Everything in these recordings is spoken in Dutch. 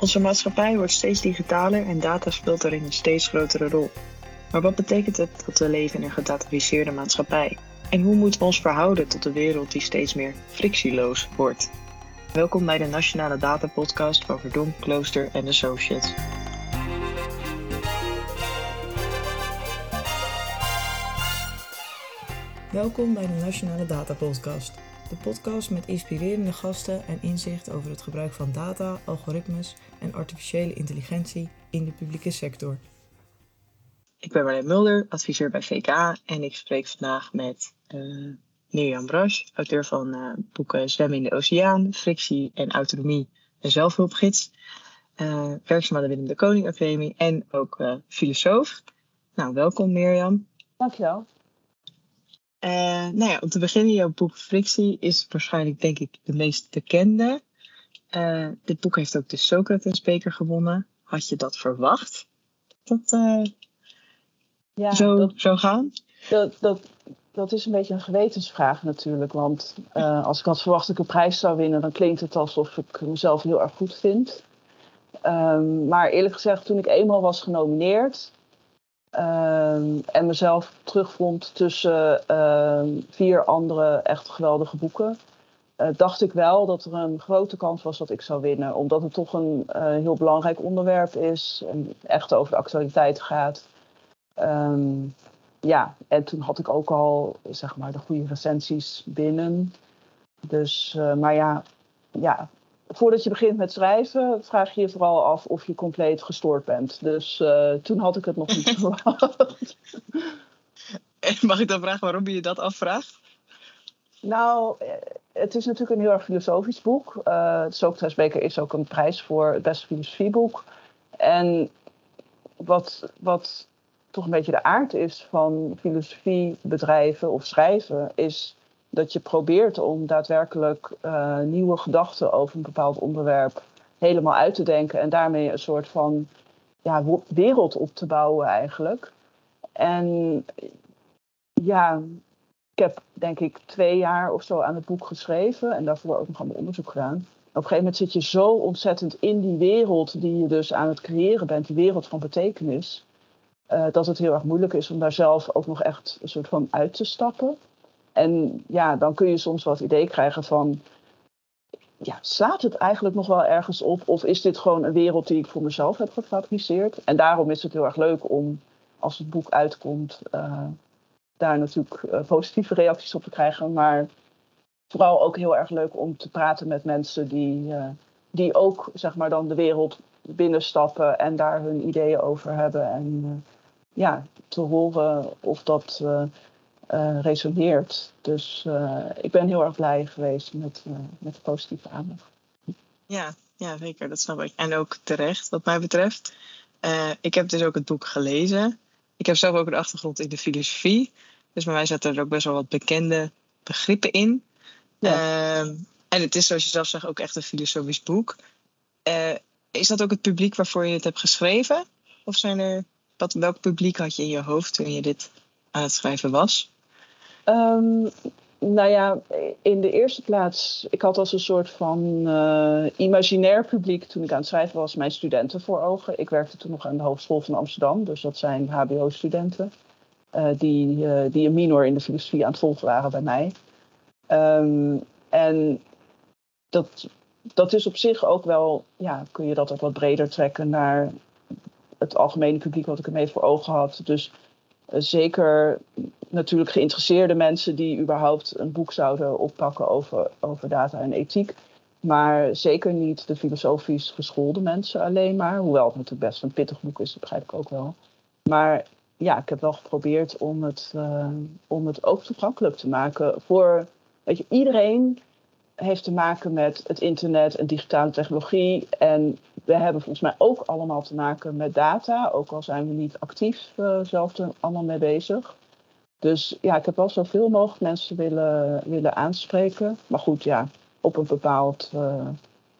Onze maatschappij wordt steeds digitaler en data speelt daarin een steeds grotere rol. Maar wat betekent het dat we leven in een gedataficeerde maatschappij? En hoe moeten we ons verhouden tot een wereld die steeds meer frictieloos wordt? Welkom bij de Nationale Data Podcast van Verdonk, Klooster en Associates. Welkom bij de Nationale Data Podcast. De podcast met inspirerende gasten en inzicht over het gebruik van data, algoritmes en artificiële intelligentie in de publieke sector. Ik ben Marleen Mulder, adviseur bij VK en ik spreek vandaag met uh, Mirjam Brasch, auteur van uh, boeken Zwemmen in de Oceaan, Frictie en Autonomie en Zelfhulpgids. Uh, werkzaam aan de Willem de Koning Academie en ook filosoof. Nou, welkom Mirjam. Dankjewel. Uh, nou ja, om te beginnen, jouw boek Frictie is waarschijnlijk, denk ik, de meest bekende. Uh, dit boek heeft ook de Socrates-beker gewonnen. Had je dat verwacht? Dat uh, ja, zo dat, zou gaan? Dat, dat, dat is een beetje een gewetensvraag natuurlijk. Want als ik had verwacht dat ik een prijs zou winnen, dan klinkt het alsof ik mezelf heel erg goed vind. Um, maar eerlijk gezegd, toen ik eenmaal was genomineerd, Ehm, en mezelf terugvond tussen ehm, vier andere echt geweldige boeken. Uh, dacht ik wel dat er een grote kans was dat ik zou winnen. Omdat het toch een uh, heel belangrijk onderwerp is. En echt over de actualiteit gaat. Um, ja, en toen had ik ook al zeg maar de goede recensies binnen. Dus, uh, maar ja, ja, voordat je begint met schrijven, vraag je je vooral af of je compleet gestoord bent. Dus uh, toen had ik het nog niet verwacht. En mag ik dan vragen waarom je dat afvraagt? Nou, eh, het is natuurlijk een heel erg filosofisch boek. Uh, Socrates Beker is ook een prijs voor het beste filosofieboek. En wat, wat toch een beetje de aard is van filosofiebedrijven of schrijven, is dat je probeert om daadwerkelijk uh, nieuwe gedachten over een bepaald onderwerp helemaal uit te denken en daarmee een soort van ja, wereld op te bouwen eigenlijk. En ja, ik heb denk ik twee jaar of zo aan het boek geschreven en daarvoor ook nog aan mijn onderzoek gedaan. Op een gegeven moment zit je zo ontzettend in die wereld die je dus aan het creëren bent, die wereld van betekenis, uh, dat het heel erg moeilijk is om daar zelf ook nog echt een soort van uit te stappen. En ja, dan kun je soms het idee krijgen van, ja, slaat het eigenlijk nog wel ergens op? Of is dit gewoon een wereld die ik voor mezelf heb gefabriceerd? En daarom is het heel erg leuk om, als het boek uitkomt, uh, daar natuurlijk uh, positieve reacties op te krijgen. Maar vooral ook heel erg leuk om te praten met mensen die, uh, die ook, zeg maar, dan de wereld binnenstappen en daar hun ideeën over hebben. En ja, te horen of dat uh, resoneert. Dus uh, ik ben heel erg blij geweest met, uh, met de positieve aandacht. Ja, ja, zeker. Dat snap ik. En ook terecht, wat mij betreft. ik heb dus ook het boek gelezen. Ik heb zelf ook een achtergrond in de filosofie. Dus bij mij zaten er ook best wel wat bekende begrippen in. Ja. Ehm, en het is, zoals je zelf zegt, ook echt een filosofisch boek. is dat ook het publiek waarvoor je het hebt geschreven? Of zijn er, wat, welk publiek had je in je hoofd toen je dit aan het schrijven was? Um, nou ja, in de eerste plaats, ik had als een soort van uh, imaginair publiek toen ik aan het schrijven was, mijn studenten voor ogen. Ik werkte toen nog aan de Hogeschool van Amsterdam, dus dat zijn HBO-studenten uh, die, uh, die een minor in de filosofie aan het volgen waren bij mij. Um, en dat, dat is op zich ook wel, ja, kun je dat ook wat breder trekken naar het algemene publiek wat ik ermee voor ogen had. Dus zeker natuurlijk geïnteresseerde mensen die überhaupt een boek zouden oppakken over, over data en ethiek. Maar zeker niet de filosofisch geschoolde mensen alleen maar. Hoewel het natuurlijk best een pittig boek is, dat begrijp ik ook wel. Maar ja, ik heb wel geprobeerd om het, uh, om het ook toegankelijk te maken voor weet je, iedereen heeft te maken met het internet en digitale technologie. En we hebben volgens mij ook allemaal te maken met data, ook al zijn we niet actief uh, zelf er allemaal mee bezig. Dus ja, ik heb wel zoveel mogelijk mensen willen, willen aanspreken. Maar goed, ja, op een bepaald uh,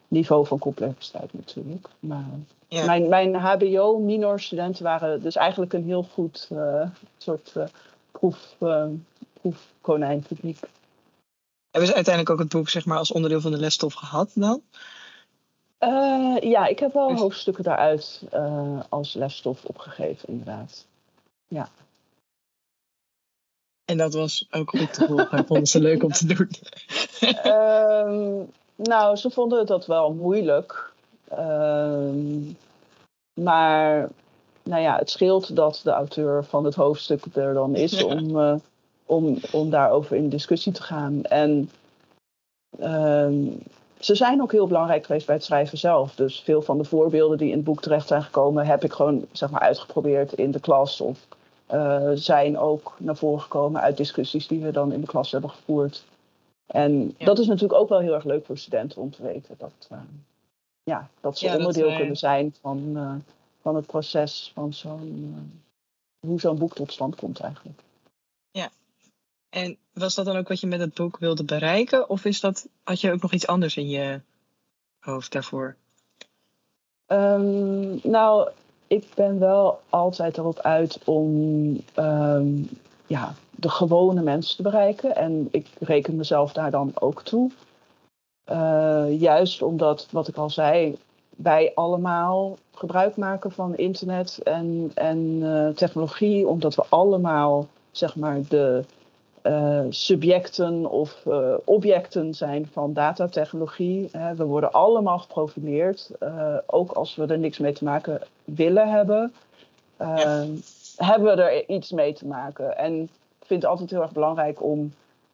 niveau van complexiteit natuurlijk. Maar ja. mijn, mijn HBO-minor-studenten waren dus eigenlijk een heel goed uh, soort proef, proefkonijnpubliek. Hebben ze uiteindelijk ook het boek zeg maar, als onderdeel van de lesstof gehad dan? Uh, ja, ik heb wel dus... hoofdstukken daaruit uh, als lesstof opgegeven, inderdaad. Ja. En dat was ook goed te volgen. Vonden ze leuk om te doen? uh, nou, ze vonden dat wel moeilijk. Ehm, maar nou ja, het scheelt dat de auteur van het hoofdstuk er dan is om, uh, om, om daarover in discussie te gaan. En ehm, ze zijn ook heel belangrijk geweest bij het schrijven zelf. Dus veel van de voorbeelden die in het boek terecht zijn gekomen, heb ik gewoon zeg maar, uitgeprobeerd in de klas. Of uh, zijn ook naar voren gekomen uit discussies die we dan in de klas hebben gevoerd. En dat is natuurlijk ook wel heel erg leuk voor studenten om te weten. Dat, uh, ja, dat ze onderdeel dat, kunnen zijn van, van het proces van zo'n. hoe zo'n boek tot stand komt eigenlijk. Ja. En was dat dan ook wat je met het boek wilde bereiken? Of is dat, had je ook nog iets anders in je hoofd daarvoor? Um, nou, ik ben wel altijd erop uit om um, ja, de gewone mensen te bereiken. En ik reken mezelf daar dan ook toe. Uh, juist omdat, wat ik al zei, wij allemaal gebruik maken van internet en, en uh, technologie, omdat we allemaal zeg maar de uh, subjecten of uh, objecten zijn van datatechnologie. We worden allemaal geprogrammeerd, ook als we er niks mee te maken willen hebben, ja. hebben we er iets mee te maken. En ik vind het altijd heel erg belangrijk om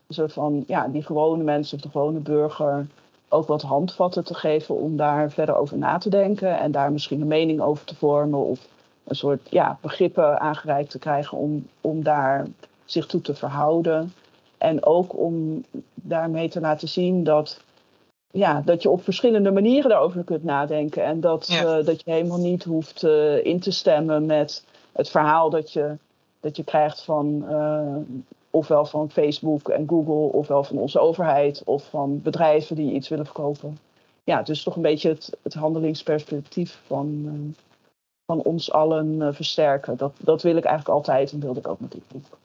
een soort van ja, die gewone mensen of de gewone burger ook wat handvatten te geven om daar verder over na te denken en daar misschien een mening over te vormen of een soort ja, begrippen aangereikt te krijgen om, om daar zich toe te verhouden. En ook om daarmee te laten zien dat, ja, dat je op verschillende manieren daarover kunt nadenken. En dat, ja. uh, dat je helemaal niet hoeft uh, in te stemmen met het verhaal dat je, dat je krijgt van uh, ofwel van Facebook en Google, ofwel van onze overheid of van bedrijven die iets willen verkopen. Ja, dus toch een beetje het, het handelingsperspectief van, van ons allen versterken. Dat, dat wil ik eigenlijk altijd en wilde ik ook met dit boek.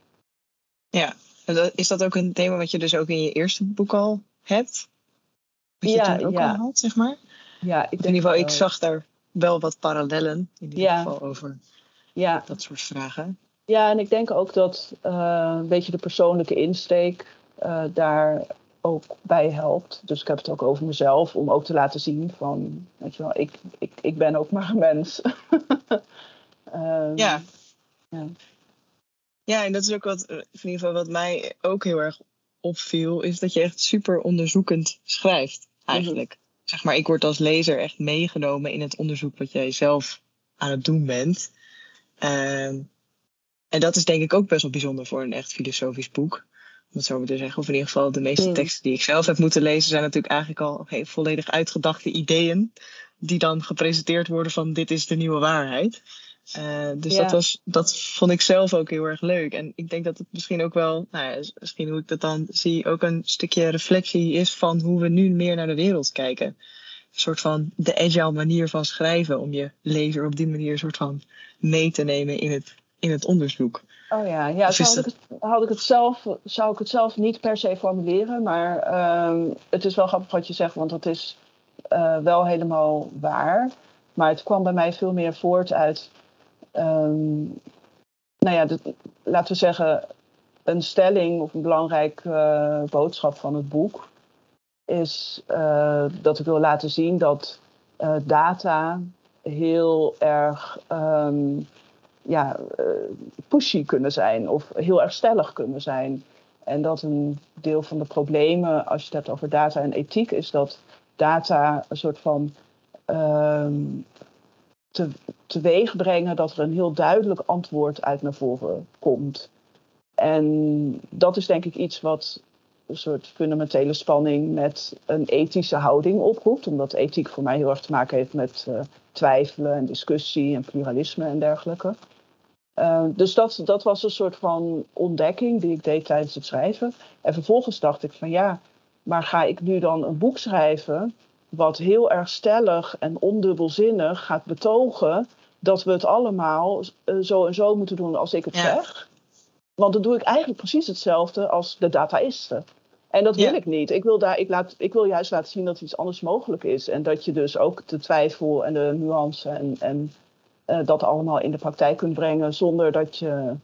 Ja, is dat ook een thema wat je dus ook in je eerste boek al hebt? Wat je ja, toen ook ja. al had, zeg maar? Ja, ik in ieder geval, ik zag daar wel wat parallellen in ieder ja. geval over ja. dat soort vragen. Ja, en ik denk ook dat uh, een beetje de persoonlijke insteek uh, daar ook bij helpt. Dus ik heb het ook over mezelf, om ook te laten zien van, weet je wel, ik, ik, ik ben ook maar een mens. um, ja. ja. Ja, en dat is ook wat, in ieder geval wat mij ook heel erg opviel, is dat je echt super onderzoekend schrijft, eigenlijk. Mm-hmm. Zeg maar, ik word als lezer echt meegenomen in het onderzoek wat jij zelf aan het doen bent. Um, en dat is denk ik ook best wel bijzonder voor een echt filosofisch boek. Om het zo maar te zeggen. Of in ieder geval de meeste mm. teksten die ik zelf heb moeten lezen, zijn natuurlijk eigenlijk al hey, volledig uitgedachte ideeën. Die dan gepresenteerd worden van dit is de nieuwe waarheid. Uh, dus ja. dat, was, dat vond ik zelf ook heel erg leuk. En ik denk dat het misschien ook wel, nou ja, misschien hoe ik dat dan zie, ook een stukje reflectie is van hoe we nu meer naar de wereld kijken. Een soort van de agile manier van schrijven, om je lezer op die manier een soort van mee te nemen in het, in het onderzoek. Oh ja, ja zo had, ik het, had ik het zelf, zou ik het zelf niet per se formuleren, maar um, het is wel grappig wat je zegt, want het is uh, wel helemaal waar. Maar het kwam bij mij veel meer voort uit Um, nou ja, laten we zeggen, een stelling of een belangrijke uh, boodschap van het boek is uh, dat ik wil laten zien dat uh, data heel erg um, ja, pushy kunnen zijn of heel erg stellig kunnen zijn. En dat een deel van de problemen, als je het hebt over data en ethiek, is dat data een soort van um, te, teweeg brengen dat er een heel duidelijk antwoord uit naar voren komt. En dat is denk ik iets wat een soort fundamentele spanning met een ethische houding oproept. Omdat ethiek voor mij heel erg te maken heeft met uh, twijfelen en discussie en pluralisme en dergelijke. Uh, dus dat, dat was een soort van ontdekking die ik deed tijdens het schrijven. En vervolgens dacht ik van ja, maar ga ik nu dan een boek schrijven wat heel erg stellig en ondubbelzinnig gaat betogen dat we het allemaal uh, zo en zo moeten doen als ik het ja. zeg. Want dan doe ik eigenlijk precies hetzelfde als de dataisten. En dat wil Ja. ik niet. Ik wil, daar, ik, laat, ik wil juist laten zien dat iets anders mogelijk is. En dat je dus ook de twijfel en de nuance en, en eh, dat allemaal in de praktijk kunt brengen zonder dat je,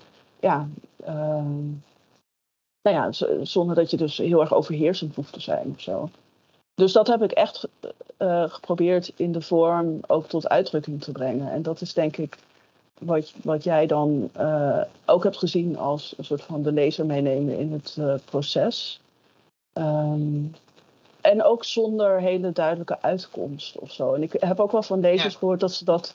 ja, ehm, nou ja, zonder dat je dus heel erg overheersend hoeft te zijn of zo. Dus dat heb ik echt eh, geprobeerd in de vorm ook tot uitdrukking te brengen. En dat is denk ik wat, wat jij dan eh, ook hebt gezien als een soort van de lezer meenemen in het eh, proces. Ehm, en ook zonder hele duidelijke uitkomst of zo. En ik heb ook wel van lezers Ja. gehoord dat ze dat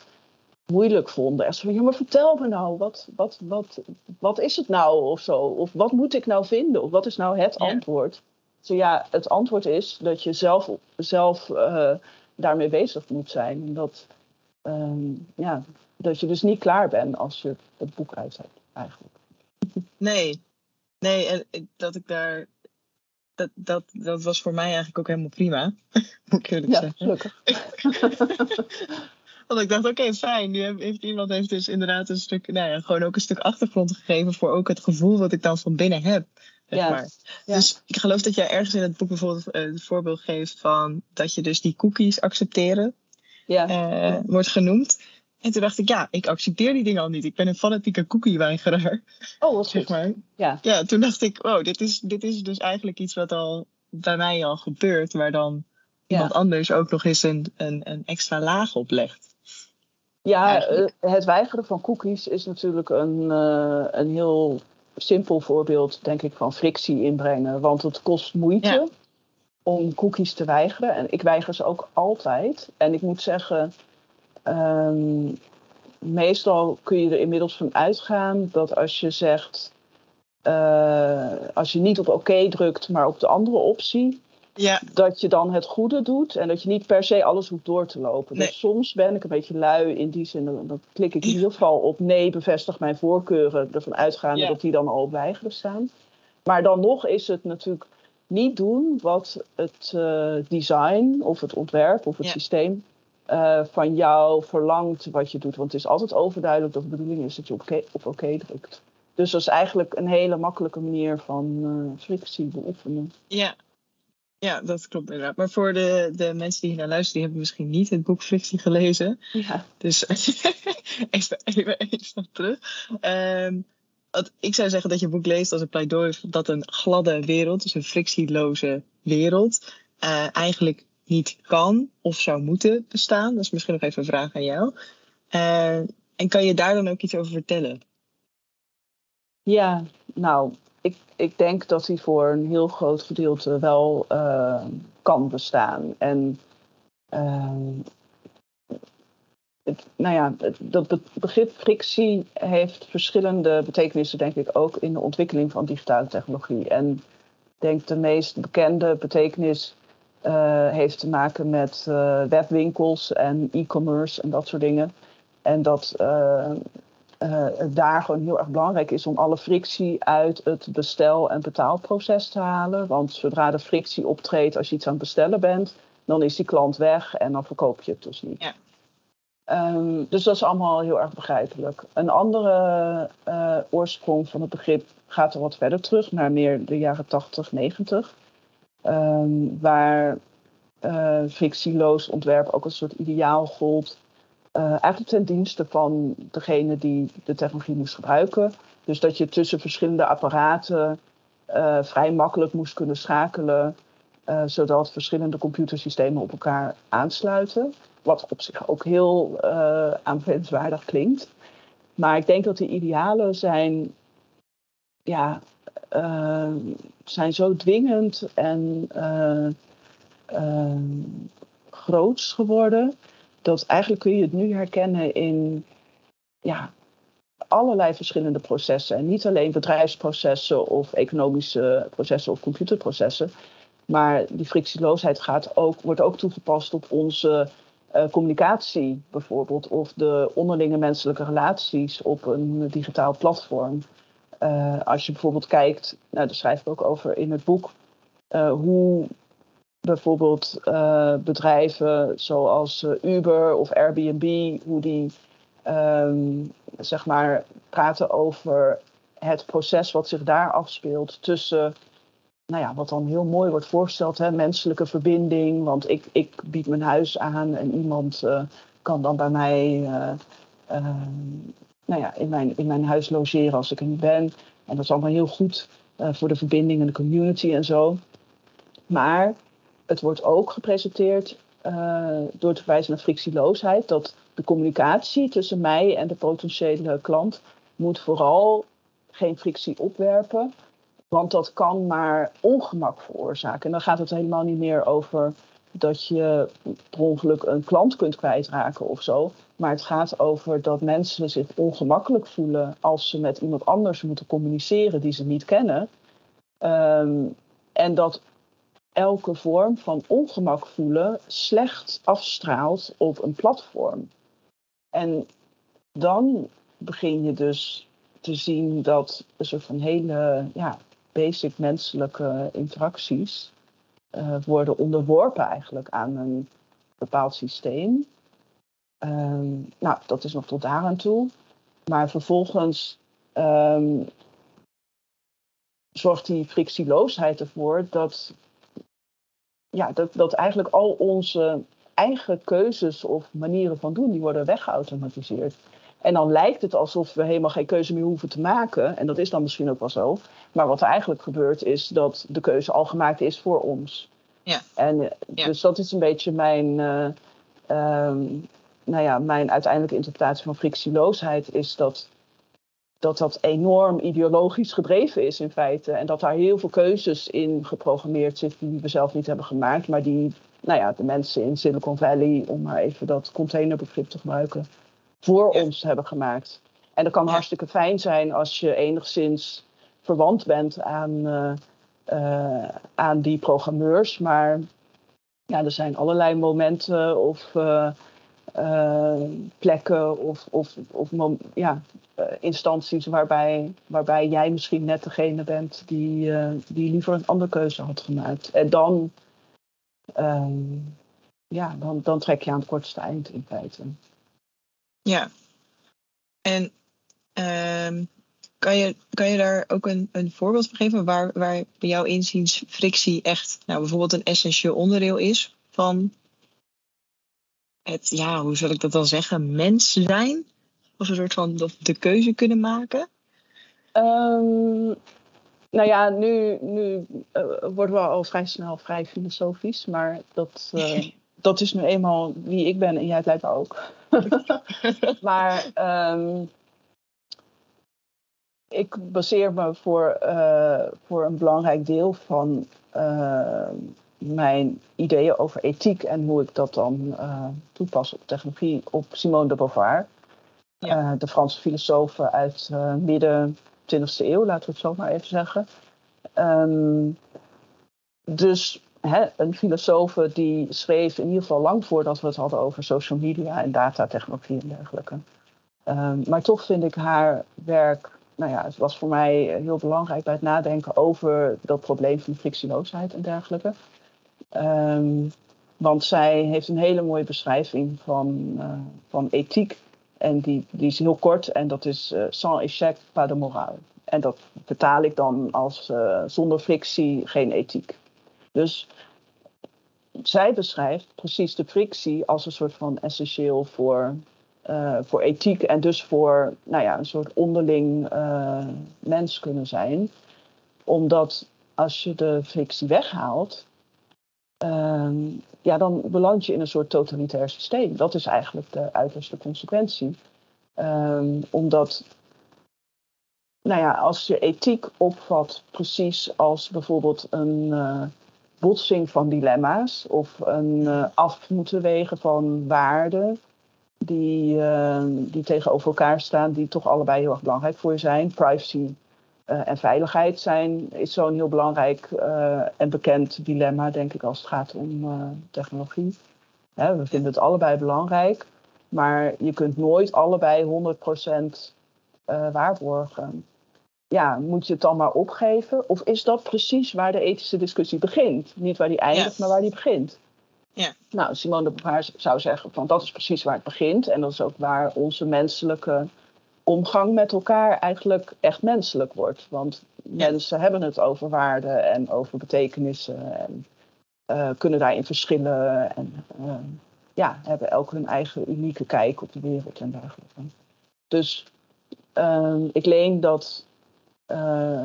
moeilijk vonden. Echt zo van, ja, maar vertel me nou, wat, wat, wat, wat is het nou of zo? Of wat moet ik nou vinden? Of wat is nou het Ja. antwoord? Zo ja, het antwoord is dat je zelf, zelf eh, daarmee bezig moet zijn. Dat, ehm, ja, dat je dus niet klaar bent als je het boek uit hebt, eigenlijk. Nee, nee, en dat ik daar. Dat, dat, dat was voor mij eigenlijk ook helemaal prima. Moet ik eerlijk Ja, zeggen. gelukkig. Want ik dacht, oké, fijn. Nu heeft, heeft iemand heeft dus inderdaad een stuk, nou ja, gewoon ook een stuk achtergrond gegeven voor ook het gevoel wat ik dan van binnen heb. Zeg Ja, maar. ja. Dus ik geloof dat jij ergens in het boek bijvoorbeeld eh, het voorbeeld geeft van dat je dus die cookies accepteren Ja, eh, wordt genoemd. En toen dacht ik, ja, ik accepteer die dingen al niet. Ik ben een fanatieke cookie-weigeraar. oh, wat zeg maar. Ja. ja, toen dacht ik, wow, dit is, dit is dus eigenlijk iets wat al bij mij al gebeurt, waar dan iemand anders ook nog eens een, een, een extra laag op legt. Ja, Eigenlijk. eh, het weigeren van cookies is natuurlijk een, een heel simpel voorbeeld, denk ik, van frictie inbrengen. Want het kost moeite Ja. om cookies te weigeren. En ik weiger ze ook altijd. En ik moet zeggen, ehm, meestal kun je er inmiddels van uitgaan dat als je zegt, eh, als je niet op oké drukt, maar op de andere optie, Ja, dat je dan het goede doet en dat je niet per se alles hoeft door te lopen. Nee. Dus soms ben ik een beetje lui in die zin. Dan dan klik ik in ieder geval op nee, bevestig mijn voorkeuren. Ervan uitgaande Ja. dat die dan al weigeren staan. Maar dan nog is het natuurlijk niet doen wat het eh, design of het ontwerp of het Ja. systeem eh, van jou verlangt wat je doet. Want het is altijd overduidelijk dat de bedoeling is dat je op oké op oké drukt. Dus dat is eigenlijk een hele makkelijke manier van eh, frictie beoefenen. ja. Ja, dat klopt inderdaad. Maar voor de, de mensen die hier naar luisteren, die hebben misschien niet het boek Frictie gelezen. Ja. Dus even, even, even terug. Ehm, wat ik zou zeggen dat je boek leest als een pleidooi dat een gladde wereld, dus een frictieloze wereld, eh, eigenlijk niet kan of zou moeten bestaan. Dat is misschien nog even een vraag aan jou. Eh, en kan je daar dan ook iets over vertellen? Ja, nou, ik, ik denk dat die voor een heel groot gedeelte wel eh, kan bestaan. En ehm, het, nou ja, het, dat be- begrip frictie heeft verschillende betekenissen, denk ik, ook in de ontwikkeling van digitale technologie. En ik denk de meest bekende betekenis eh, heeft te maken met webwinkels en e-commerce en dat soort dingen. En dat het daar gewoon heel erg belangrijk is om alle frictie uit het bestel- en betaalproces te halen. Want zodra de frictie optreedt als je iets aan het bestellen bent, dan is die klant weg en dan verkoop je het dus niet. Ja. Ehm, dus dat is allemaal heel erg begrijpelijk. Een andere eh, oorsprong van het begrip gaat er wat verder terug, naar meer de jaren 80, 90. Ehm, waar eh frictieloos ontwerp ook een soort ideaal gold. Eh, eigenlijk ten dienste van degene die de technologie moest gebruiken. Dus dat je tussen verschillende apparaten eh, vrij makkelijk moest kunnen schakelen. eh, zodat verschillende computersystemen op elkaar aansluiten. Wat op zich ook heel aanbevelenswaardig klinkt. Maar ik denk dat die idealen zijn, ja, zijn zo dwingend en groots geworden. Dat eigenlijk kun je het nu herkennen in ja, allerlei verschillende processen. En niet alleen bedrijfsprocessen of economische processen of computerprocessen. Maar die frictieloosheid gaat ook, wordt ook toegepast op onze eh, communicatie bijvoorbeeld. Of de onderlinge menselijke relaties op een digitaal platform. Eh, als je bijvoorbeeld kijkt, nou, daar schrijf ik ook over in het boek, eh, hoe bijvoorbeeld eh, bedrijven zoals eh, Uber of Airbnb, hoe die ehm, zeg maar praten over het proces wat zich daar afspeelt tussen nou ja, wat dan heel mooi wordt voorgesteld, hè, menselijke verbinding. Want ik, ik bied mijn huis aan en iemand eh, kan dan bij mij nou ja, in, mijn, in mijn huis logeren als ik er niet ben. En dat is allemaal heel goed voor de verbinding en de community en zo. Maar het wordt ook gepresenteerd door te verwijzen naar frictieloosheid. Dat de communicatie tussen mij en de potentiële klant moet vooral geen frictie opwerpen. Want dat kan maar ongemak veroorzaken. En dan gaat het helemaal niet meer over dat je per ongeluk een klant kunt kwijtraken of zo. Maar het gaat over dat mensen zich ongemakkelijk voelen als ze met iemand anders moeten communiceren die ze niet kennen. Ehm, en dat elke vorm van ongemak voelen slecht afstraalt op een platform. En dan begin je dus te zien dat een soort van hele ja, basic menselijke interacties uh, worden onderworpen eigenlijk aan een bepaald systeem. Um, nou, dat is nog tot daar aan toe. Maar vervolgens um, zorgt die frictieloosheid ervoor dat, ja, dat, dat eigenlijk al onze eigen keuzes of manieren van doen, die worden weggeautomatiseerd. En dan lijkt het alsof we helemaal geen keuze meer hoeven te maken. En dat is dan misschien ook wel zo. Maar wat er eigenlijk gebeurt is dat de keuze al gemaakt is voor ons. Ja. En eh, dus dat is een beetje mijn, uh, um, nou ja, mijn uiteindelijke interpretatie van frictieloosheid. Is dat, dat dat enorm ideologisch gedreven is in feite. En dat daar heel veel keuzes in geprogrammeerd zitten die we zelf niet hebben gemaakt. Maar die nou ja, de mensen in Silicon Valley, om maar even dat containerbegrip te gebruiken, voor ons hebben gemaakt. En dat kan hartstikke fijn zijn als je enigszins verwant bent aan, uh, uh, aan die programmeurs. Maar ja, er zijn allerlei momenten of uh, plekken of, of, of ja, instanties waarbij, waarbij jij misschien net degene bent die, die liever een andere keuze had gemaakt. En dan um, ja, dan, dan trek je aan het kortste eind in feite. Ja. En um, kan, je, kan je daar ook een, een voorbeeld van geven waar, waar bij jouw inziens frictie echt nou, bijvoorbeeld een essentieel onderdeel is van het, ja, hoe zal ik dat dan zeggen, mens zijn? Of een soort van de keuze kunnen maken? Um, nou ja, nu, nu uh, worden we al vrij snel vrij filosofisch, maar dat, uh, dat is nu eenmaal wie ik ben en jij het ook. maar um, ik baseer me voor, uh, voor een belangrijk deel van mijn ideeën over ethiek en hoe ik dat dan toepas op technologie op Simone de Beauvoir. Ja. de Franse filosoof uit midden 20e eeuw, laten we het zo maar even zeggen. Um, dus hè, een filosoof die schreef in ieder geval lang voordat we het hadden over social media en datatechnologie en dergelijke. Um, maar toch vind ik haar werk, nou ja, het was voor mij heel belangrijk bij het nadenken over dat probleem van frictieloosheid en dergelijke. Um, want zij heeft een hele mooie beschrijving van, uh, van ethiek. En die, die is heel kort en dat is uh, sans échec, pas de morale. En dat vertaal ik dan als uh, zonder frictie geen ethiek. Dus zij beschrijft precies de frictie als een soort van essentieel voor, voor ethiek en dus voor nou ja, een soort onderling mens kunnen zijn. Omdat als je de frictie weghaalt, uh, ja, dan beland je in een soort totalitair systeem. Dat is eigenlijk de uiterste consequentie. Ehm, omdat nou ja, als je ethiek opvat precies als bijvoorbeeld een uh, botsing van dilemma's of een uh, af moeten wegen van waarden die, uh, die tegenover elkaar staan, die toch allebei heel erg belangrijk voor je zijn. Privacy en veiligheid zijn, is zo'n heel belangrijk en bekend dilemma, denk ik, als het gaat om technologie. Hè, we vinden het allebei belangrijk, maar je kunt nooit allebei 100% waarborgen ja, moet je het dan maar opgeven? Of is dat precies waar de ethische discussie begint? Niet waar die eindigt, maar waar die begint. Ja. Nou, Simone de Beauvoir zou zeggen van dat is precies waar het begint. En dat is ook waar onze menselijke omgang met elkaar eigenlijk echt menselijk wordt. Want mensen hebben het over waarden en over betekenissen en uh, kunnen daarin verschillen en uh, ja, hebben elk hun eigen unieke kijk op de wereld en dergelijke. Dus uh, ik leen dat,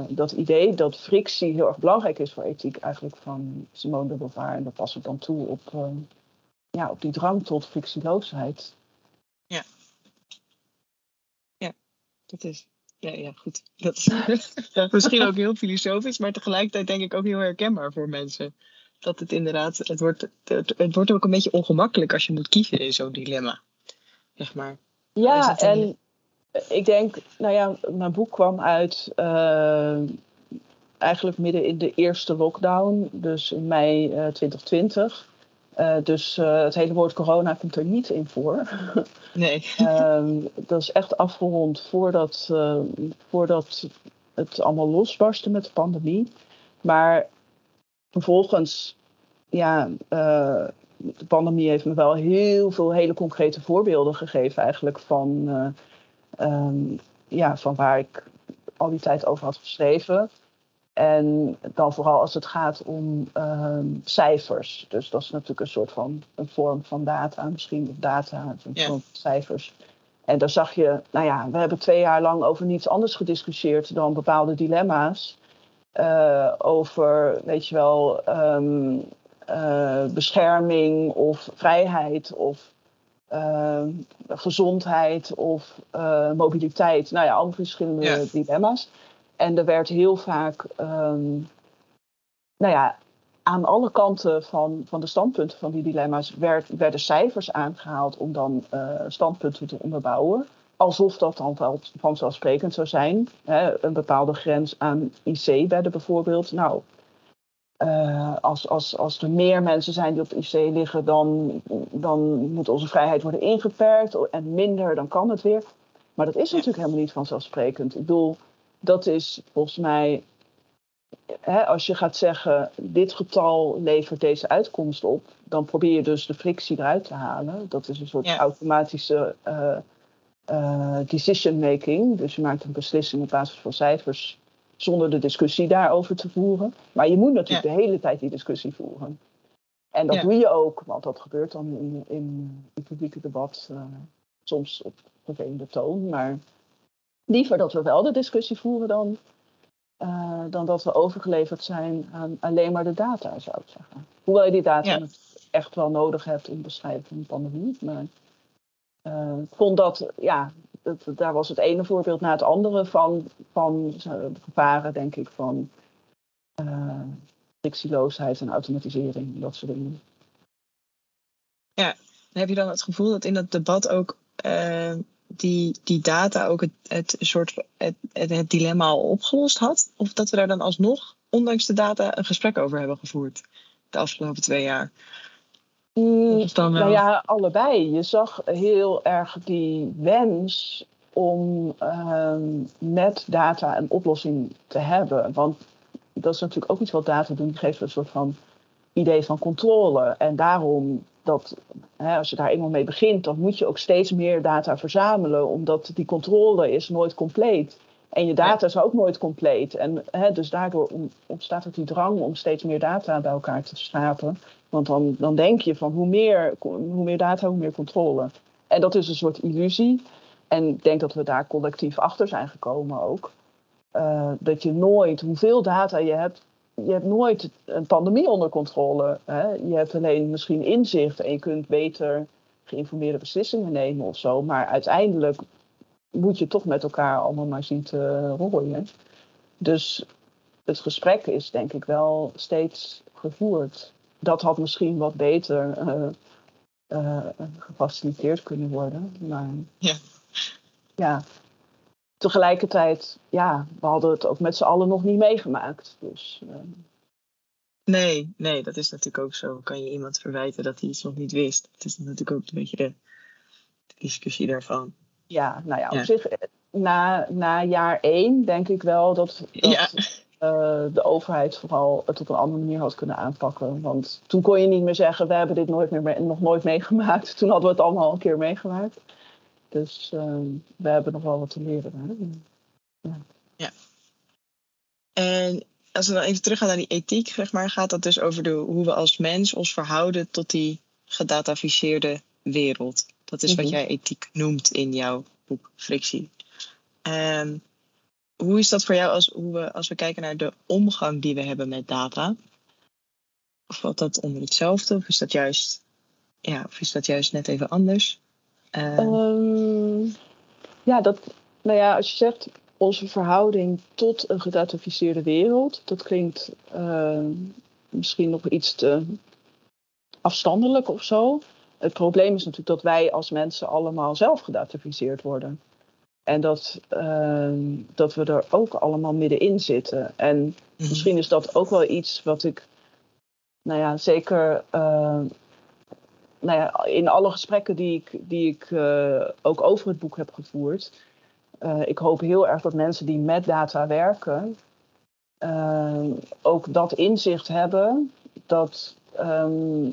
dat idee dat frictie heel erg belangrijk is voor ethiek eigenlijk van Simone de Beauvoir en dat past het dan toe op, ja, op die drang tot frictieloosheid. Ja. Dat is ja, ja, goed. Dat is misschien ook heel filosofisch, maar tegelijkertijd denk ik ook heel herkenbaar voor mensen. Dat het inderdaad, het wordt, het, het wordt ook een beetje ongemakkelijk als je moet kiezen in zo'n dilemma. Zeg maar. Ja, en ik denk, nou ja, mijn boek kwam uit uh, eigenlijk midden in de eerste lockdown, dus in mei uh, 2020. Uh, dus uh, het hele woord corona komt er niet in voor. Nee. um, dat is echt afgerond voordat, uh, voordat het allemaal losbarstte met de pandemie. Maar vervolgens, ja, de pandemie heeft me wel heel veel hele concrete voorbeelden gegeven eigenlijk van, um, ja, van waar ik al die tijd over had geschreven. En dan vooral als het gaat om uh, cijfers. Dus dat is natuurlijk een soort van een vorm van data, misschien of data, een vorm van cijfers. En daar zag je, nou ja, we hebben twee jaar lang over niets anders gediscussieerd dan bepaalde dilemma's. Uh, over, weet je wel, um, uh, bescherming of vrijheid of uh, gezondheid of mobiliteit. Nou ja, allemaal verschillende dilemma's. En er werd heel vaak, um, nou ja, aan alle kanten van, van de standpunten van die dilemma's werd, werden cijfers aangehaald om dan uh, standpunten te onderbouwen. Alsof dat dan wel vanzelfsprekend zou zijn. Hè, een bepaalde grens aan IC-bedden bijvoorbeeld. Nou, uh, als, als, als er meer mensen zijn die op IC liggen, dan, dan moet onze vrijheid worden ingeperkt. En minder, dan kan het weer. Maar dat is natuurlijk helemaal niet vanzelfsprekend. Ik bedoel, dat is volgens mij, hè, als je gaat zeggen, dit getal levert deze uitkomst op, dan probeer je dus de frictie eruit te halen. Dat is een soort Ja. automatische uh, uh, decision making. Dus je maakt een beslissing op basis van cijfers zonder de discussie daarover te voeren. Maar je moet natuurlijk Ja. de hele tijd die discussie voeren. En dat Ja. doe je ook, want dat gebeurt dan in, in het publieke debat uh, soms op vervelende toon. Maar liever dat we wel de discussie voeren dan, uh, dan dat we overgeleverd zijn aan alleen maar de data, zou ik zeggen. Hoewel je die data Ja. echt wel nodig hebt in bestrijding van de pandemie. Maar uh, ik vond dat, ja, het, daar was het ene voorbeeld na het andere van, van gevaren, denk ik, van uh, frictieloosheid en automatisering, dat soort dingen. Heb je dan het gevoel dat in dat debat ook die, die data ook het, het, soort, het, het, dilemma al opgelost had? Of dat we daar dan alsnog, ondanks de data, een gesprek over hebben gevoerd de afgelopen twee jaar? Mm, dan wel... Nou ja, allebei. Je zag heel erg die wens om uh, met data een oplossing te hebben. Want dat is natuurlijk ook iets wat data doen. Die geeft een soort van idee van controle. En daarom dat hè, als je daar eenmaal mee begint, dan moet je ook steeds meer data verzamelen, omdat die controle is nooit compleet. En je data is ook nooit compleet. En hè, dus daardoor ontstaat ook die drang om steeds meer data bij elkaar te schrapen. Want dan, dan denk je van hoe meer, hoe meer data, hoe meer controle. En dat is een soort illusie. En ik denk dat we daar collectief achter zijn gekomen ook. Uh, dat je nooit, hoeveel data je hebt, je hebt nooit een pandemie onder controle. Hè? Je hebt alleen misschien inzicht en je kunt beter geïnformeerde beslissingen nemen of zo. Maar uiteindelijk moet je toch met elkaar allemaal maar zien te rooien. Dus het gesprek is denk ik wel steeds gevoerd. Dat had misschien wat beter uh, uh, gefaciliteerd kunnen worden. Maar ja. ja. Tegelijkertijd, ja, we hadden het ook met z'n allen nog niet meegemaakt. Dus, uh... Nee, nee, dat is natuurlijk ook zo. Kan je iemand verwijten dat hij iets nog niet wist? Het is natuurlijk ook een beetje de, de discussie daarvan. Ja, nou ja, op Ja. zich, na, na jaar één denk ik wel dat, dat Ja. uh, de overheid vooral het op een andere manier had kunnen aanpakken. Want toen kon je niet meer zeggen, we hebben dit nooit meer mee- nog nooit meegemaakt. Toen hadden we het allemaal al een keer meegemaakt. Dus uh, we hebben nog wel wat te leren. Hè? En als we dan even teruggaan naar die ethiek, zeg maar, gaat dat dus over de, hoe we als mens ons verhouden tot die gedataficeerde wereld. Dat is wat Mhm. jij ethiek noemt in jouw boek Frictie. En hoe is dat voor jou als, hoe we, als we kijken naar de omgang die we hebben met data? Of valt dat onder hetzelfde? Of is dat juist, ja, of is dat juist net even anders? Eh, Ehm, ja, dat, nou ja, als je zegt onze verhouding tot een gedataficeerde wereld, dat klinkt ehm, misschien nog iets te afstandelijk of zo. Het probleem is natuurlijk dat wij als mensen allemaal zelf gedataficeerd worden. En dat, ehm, dat we er ook allemaal middenin zitten. En mhm. misschien is dat ook wel iets wat ik, nou ja, zeker nou ja, in alle gesprekken die ik, die ik eh, ook over het boek heb gevoerd. eh, ik hoop heel erg dat mensen die met data werken, eh, ook dat inzicht hebben dat, ehm,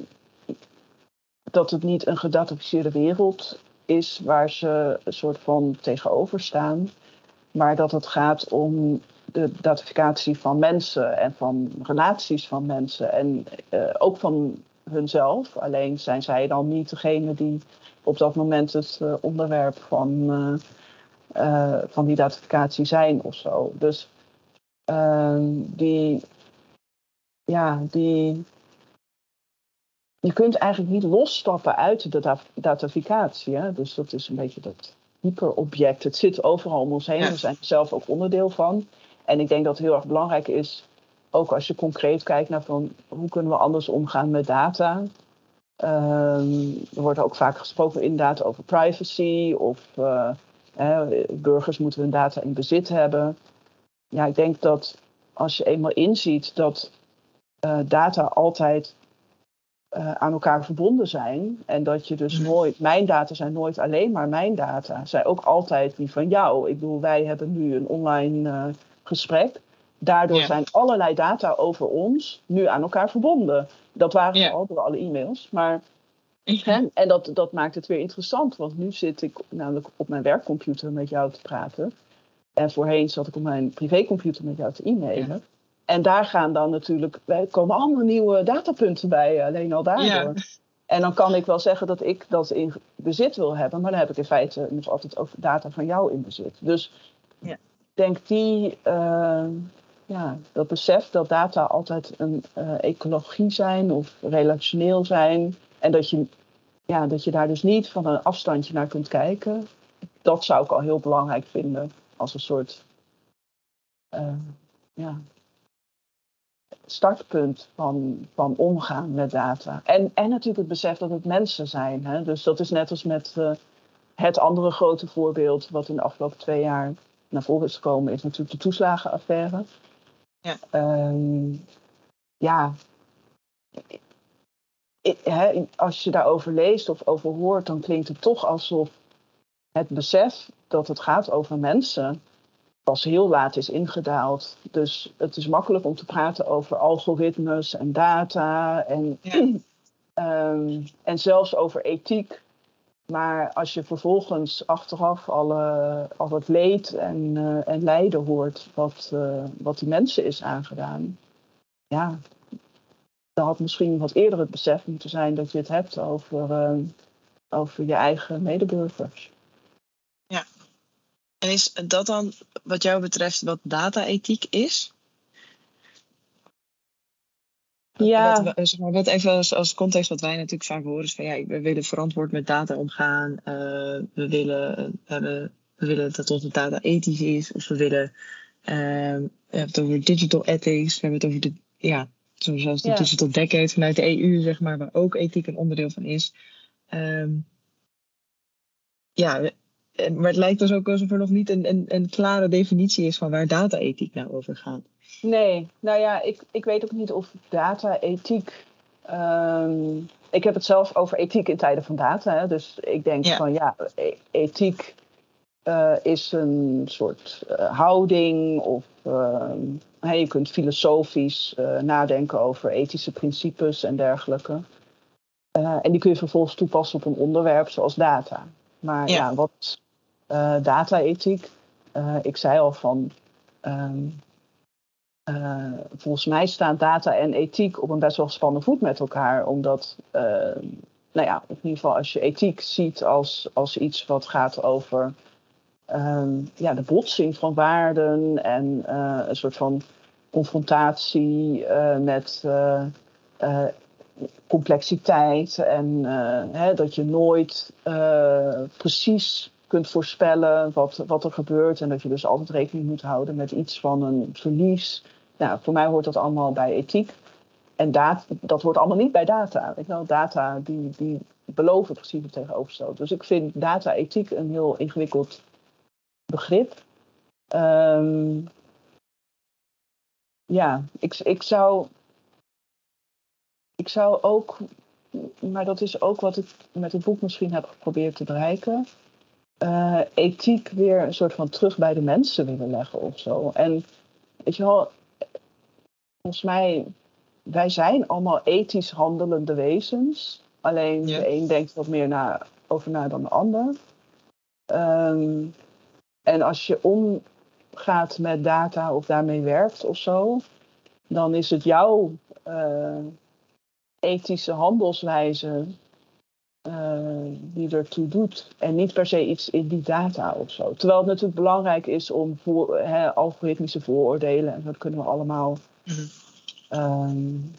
dat het niet een gedataficeerde wereld is waar ze een soort van tegenover staan. Maar dat het gaat om de datificatie van mensen en van relaties van mensen. En ook van hunzelf. Alleen zijn zij dan niet degene die op dat moment het eh, onderwerp van, eh, eh, van die datificatie zijn of zo. Dus ehm, die, ja, die. Je kunt eigenlijk niet losstappen uit de da- datificatie. Hè? Dus dat is een beetje dat hyperobject. Het zit overal om ons heen. We zijn er zelf ook onderdeel van. En ik denk dat het heel erg belangrijk is, ook als je concreet kijkt naar van hoe kunnen we anders omgaan met data. Ehm, er wordt ook vaak gesproken inderdaad over privacy of eh, burgers moeten hun data in bezit hebben. Ja, ik denk dat als je eenmaal inziet dat eh, data altijd eh, aan elkaar verbonden zijn. En dat je dus Mhm. nooit, mijn data zijn nooit alleen maar mijn data. Zijn ook altijd die van jou. Ik bedoel, wij hebben nu een online gesprek. Daardoor Ja. zijn allerlei data over ons nu aan elkaar verbonden. Dat waren Ja. al door alle e-mails. Maar, hè, en dat, dat maakt het weer interessant. Want nu zit ik namelijk op mijn werkcomputer met jou te praten. En voorheen zat ik op mijn privécomputer met jou te e-mailen. En daar gaan dan natuurlijk, er komen allemaal nieuwe datapunten bij, alleen al daardoor. En dan kan ik wel zeggen dat ik dat in bezit wil hebben, maar dan heb ik in feite nog altijd ook data van jou in bezit. Dus Ja. denk die, eh, ja, dat besef dat data altijd een eh, ecologie zijn of relationeel zijn. En dat je, ja, dat je daar dus niet van een afstandje naar kunt kijken. Dat zou ik al heel belangrijk vinden als een soort eh, ja, startpunt van, van omgaan met data. En, en natuurlijk het besef dat het mensen zijn. Hè? Dus dat is net als met eh, het andere grote voorbeeld wat in de afgelopen twee jaar naar voren is gekomen, is natuurlijk de toeslagenaffaire. Ja. Ehm, ja. Hè, als je daarover leest of over hoort, dan klinkt het toch alsof het besef dat het gaat over mensen pas heel laat is ingedaald. Dus het is makkelijk om te praten over algoritmes en data en, Ja. ehm, en zelfs over ethiek. Maar als je vervolgens achteraf alle, al het leed en, eh, en lijden hoort wat, eh, wat die mensen is aangedaan, ja, dan had misschien wat eerder het besef moeten zijn dat je het hebt over, eh, over je eigen medeburgers. En is dat dan wat jou betreft wat data-ethiek is? Ja. Wat, zeg maar, wat even als, als context wat wij natuurlijk vaak horen is van ja, we willen verantwoord met data omgaan. eh, we, willen, we, we willen dat onze data ethisch is. Of we willen, eh, we hebben het over digital ethics. We hebben het over de, ja, zoals de Ja. digital decade vanuit de EU, zeg maar, waar ook ethiek een onderdeel van is. Ehm, ja, maar het lijkt dus ook alsof er nog niet een, een, een klare definitie is van waar data-ethiek nou over gaat. Nee, nou ja, ik, ik weet ook niet of data-ethiek. ehm, ik heb het zelf over ethiek in tijden van data. Hè, dus ik denk Ja. van ja, e- ethiek eh, is een soort eh, houding. Of ehm, je kunt filosofisch eh, nadenken over ethische principes en dergelijke. En die kun je vervolgens toepassen op een onderwerp zoals data. Maar Ja. ja, wat data-ethiek. ik zei al van. ehm, uh, volgens mij staan data en ethiek op een best wel gespannen voet met elkaar. Omdat, uh, nou ja, in ieder geval als je ethiek ziet als, als iets wat gaat over um, ja, de botsing van waarden en uh, een soort van confrontatie met complexiteit. En hè, dat je nooit precies kunt voorspellen wat, wat er gebeurt. En dat je dus altijd rekening moet houden met iets van een verlies. Nou, voor mij hoort dat allemaal bij ethiek. En dat, dat hoort allemaal niet bij data. Je wel, data die, die beloven precies het. Dus ik vind data-ethiek een heel ingewikkeld begrip. Um, ja, ik, ik, zou, ik zou ook, maar dat is ook wat ik met het boek misschien heb geprobeerd te bereiken. Uh, ethiek weer een soort van terug bij de mensen willen leggen of zo. En weet je wel, volgens mij, wij zijn allemaal ethisch handelende wezens. Alleen de een denkt wat meer na, over na dan de ander. Um, en als je omgaat met data of daarmee werkt of zo, dan is het jouw uh, ethische handelswijze die ertoe doet. En niet per se iets in die data of zo. Terwijl het natuurlijk belangrijk is om voor, algoritmische vooroordelen, en dat kunnen we allemaal Um,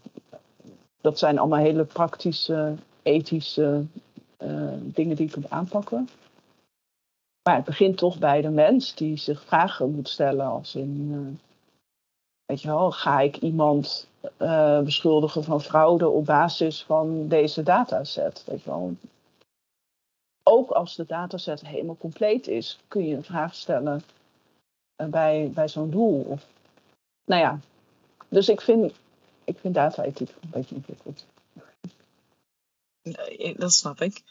dat zijn allemaal hele praktische, ethische uh, dingen die je kunt aanpakken. Maar het begint toch bij de mens die zich vragen moet stellen als in, uh, weet je wel, ga ik iemand uh, beschuldigen van fraude op basis van deze dataset? Weet je. Ook als de dataset helemaal compleet is, kun je een vraag stellen bij, bij zo'n doel. Of, nou ja, dus ik vind, ik vind data-ethiek een beetje ingewikkeld. Dat snap ik.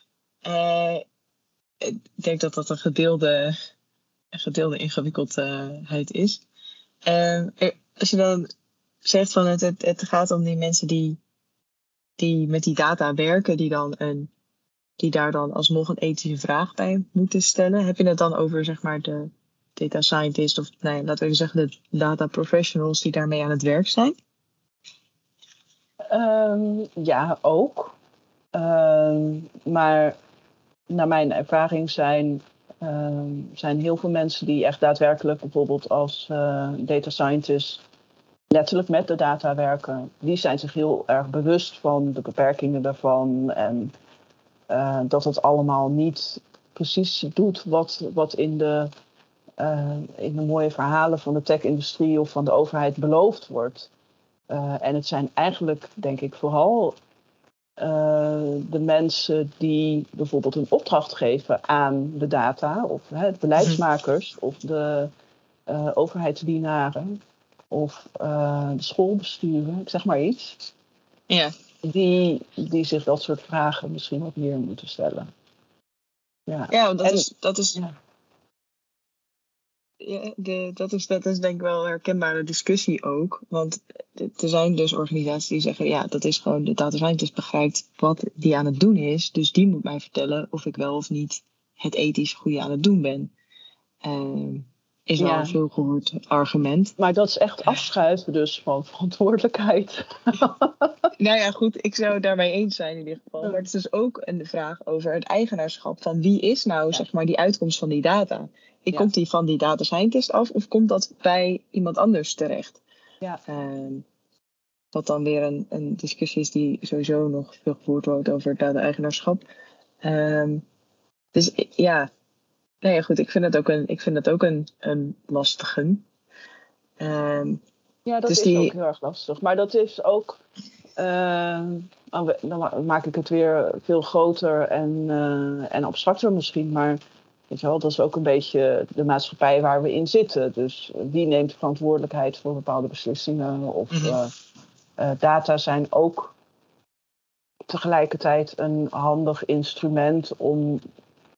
Ik denk dat dat een gedeelde, een gedeelde ingewikkeldheid is. Als je dan zegt van het, het, gaat om die mensen die, die met die data werken, die, dan een, die daar dan alsnog een ethische vraag bij moeten stellen. Heb je het dan over zeg maar de data scientists of nee, laten we zeggen de data professionals die daarmee aan het werk zijn? Um, ja, ook. Um, maar naar mijn ervaring zijn, um, zijn heel veel mensen die echt daadwerkelijk bijvoorbeeld als uh, data scientist letterlijk met de data werken, die zijn zich heel erg bewust van de beperkingen daarvan en uh, dat het allemaal niet precies doet wat, wat in de uh, in de mooie verhalen van de tech-industrie of van de overheid beloofd wordt. Uh, en het zijn eigenlijk, denk ik, vooral de mensen die bijvoorbeeld een opdracht geven aan de data, of hè, de beleidsmakers, of de overheidsdienaren, of de schoolbesturen, ik zeg maar iets. Ja. Die, die zich dat soort vragen misschien wat meer moeten stellen. Ja, ja dat, en, is, dat is ja ja, de, dat, is, dat is denk ik wel een herkenbare discussie ook. Want er zijn dus organisaties die zeggen, ja, dat is gewoon, de data scientist begrijpt wat die aan het doen is. Dus die moet mij vertellen of ik wel of niet het ethisch goede aan het doen ben. Uh, is wel een veel gehoord argument. Maar dat is echt afschuiven dus van verantwoordelijkheid. nou ja, goed, ik zou het daarmee eens zijn in ieder geval. Maar het is dus ook een vraag over het eigenaarschap van wie is nou, zeg maar, die uitkomst van die data. Ja. Komt die van die data scientist af of komt dat bij iemand anders terecht? Ja. Uh, wat dan weer een, een discussie is die sowieso nog veel gevoerd wordt over data-eigenaarschap. Uh, dus ja, nee, goed, ik vind het ook een, ik vind het ook een, een lastige. Uh, ja, dat dus is die... ook heel erg lastig. Maar dat is ook. Uh, dan maak ik het weer veel groter en, uh, en abstracter misschien. Maar Weet je wel, dat is ook een beetje de maatschappij waar we in zitten. Dus wie neemt verantwoordelijkheid voor bepaalde beslissingen? Of mm -hmm. uh, data zijn ook tegelijkertijd een handig instrument om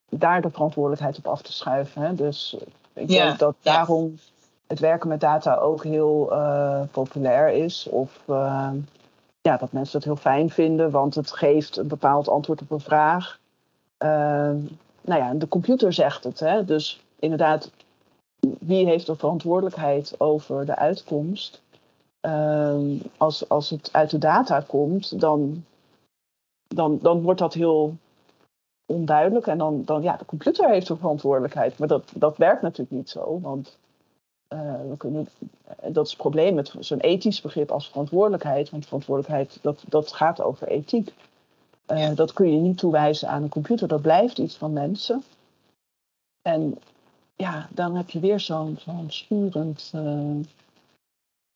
daar de verantwoordelijkheid op af te schuiven. Hè? Dus ik denk dat daarom het werken met data ook heel uh, populair is. Of uh, ja, dat mensen het heel fijn vinden, want het geeft een bepaald antwoord op een vraag. Uh, nou ja, de computer zegt het. Hè? Dus inderdaad, wie heeft de verantwoordelijkheid over de uitkomst? ehm, als, als het uit de data komt, dan, dan, dan wordt dat heel onduidelijk. En dan, dan ja, de computer heeft een verantwoordelijkheid. Maar dat, dat werkt natuurlijk niet zo. Want uh, we kunnen, dat is het probleem met zo'n ethisch begrip als verantwoordelijkheid. Want verantwoordelijkheid, dat, dat gaat over ethiek. Uh, Dat kun je niet toewijzen aan een computer. Dat blijft iets van mensen. En ja, dan heb je weer zo'n zo'n sturend uh,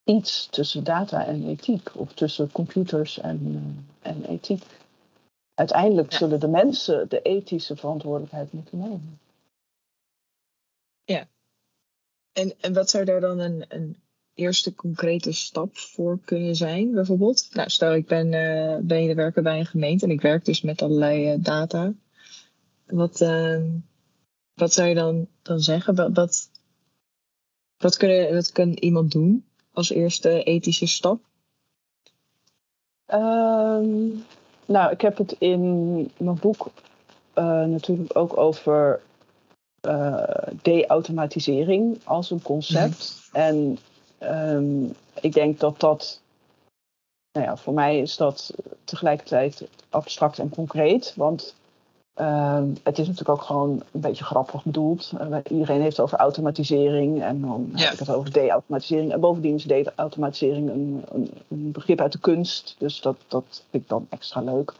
iets tussen data en ethiek. Of tussen computers en, en ethiek. Uiteindelijk zullen de mensen de ethische verantwoordelijkheid moeten nemen. Ja. En, en wat zou daar dan een, een eerste concrete stap voor kunnen zijn, bijvoorbeeld? Nou, stel ik ben, uh, ben je werken bij een gemeente en ik werk dus met allerlei uh, data. Wat, uh, wat zou je dan, dan zeggen? Wat, wat, wat, kunnen, wat kan iemand doen als eerste ethische stap? Um, nou, ik heb het in mijn boek uh, natuurlijk ook over uh, de-automatisering als een concept. Mm. En um, ik denk dat dat, nou ja, voor mij is dat tegelijkertijd abstract en concreet. Want um, het is natuurlijk ook gewoon een beetje grappig bedoeld. Uh, iedereen heeft het over automatisering en dan ja. heb ik het over de-automatisering. En bovendien is de-automatisering een, een, een, begrip uit de kunst. Dus dat, dat vind ik dan extra leuk.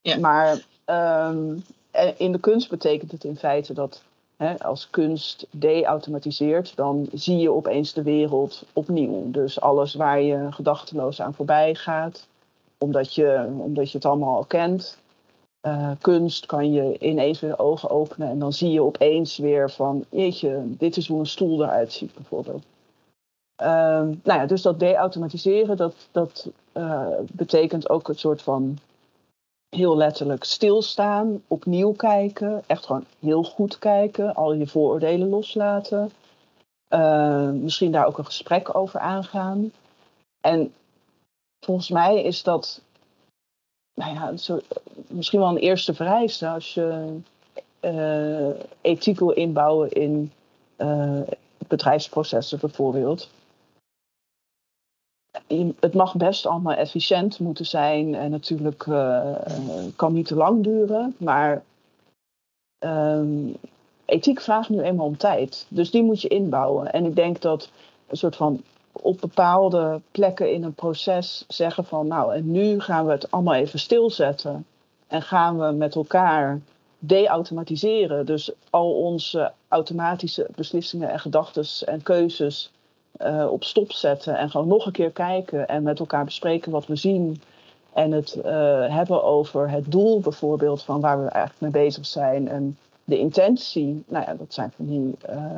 Ja. Maar um, in de kunst betekent het in feite dat hè, als kunst de-automatiseert, dan zie je opeens de wereld opnieuw. Dus alles waar je gedachteloos aan voorbij gaat, omdat je, omdat je het allemaal al kent, uh, kunst kan je ineens weer ogen openen en dan zie je opeens weer van, jeetje, dit is hoe een stoel eruit ziet bijvoorbeeld. Uh, nou ja, dus dat de-automatiseren, dat, dat uh, betekent ook een soort van heel letterlijk stilstaan, opnieuw kijken, echt gewoon heel goed kijken, al je vooroordelen loslaten. Uh, misschien daar ook een gesprek over aangaan. En volgens mij is dat nou ja, misschien wel een eerste vereiste als je uh, ethiek wil inbouwen in uh, bedrijfsprocessen bijvoorbeeld. Het mag best allemaal efficiënt moeten zijn en natuurlijk uh, kan niet te lang duren, maar um, ethiek vraagt nu eenmaal om tijd. Dus die moet je inbouwen. En ik denk dat een soort van op bepaalde plekken in een proces zeggen van nou en nu gaan we het allemaal even stilzetten en gaan we met elkaar de-automatiseren. Dus al onze automatische beslissingen en gedachten en keuzes uh, op stop zetten en gewoon nog een keer kijken en met elkaar bespreken wat we zien en het uh, hebben over het doel bijvoorbeeld van waar we eigenlijk mee bezig zijn en de intentie. Nou ja, dat zijn van die uh,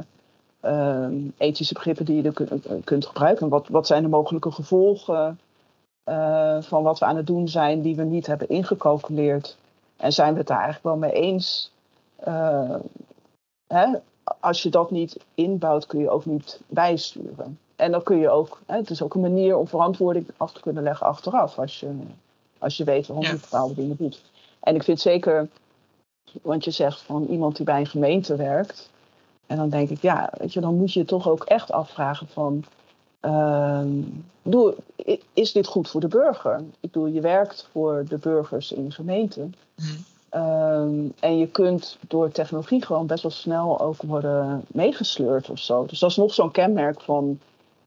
uh, ethische begrippen die je kunt gebruiken. Wat, wat zijn de mogelijke gevolgen uh, van wat we aan het doen zijn die we niet hebben ingecalculeerd? En zijn we het daar eigenlijk wel mee eens? Uh, hè? Als je dat niet inbouwt, kun je ook niet bijsturen. En dan kun je ook, hè, het is ook een manier om verantwoording af te kunnen leggen achteraf, als je, als je weet waarom je bepaalde dingen doet. En ik vind zeker, want je zegt van iemand die bij een gemeente werkt, en dan denk ik, ja, weet je, dan moet je toch ook echt afvragen van, uh, doe, is dit goed voor de burger? Ik bedoel, je werkt voor de burgers in de gemeente. Mm. Um, en je kunt door technologie gewoon best wel snel ook worden meegesleurd of zo. Dus dat is nog zo'n kenmerk van,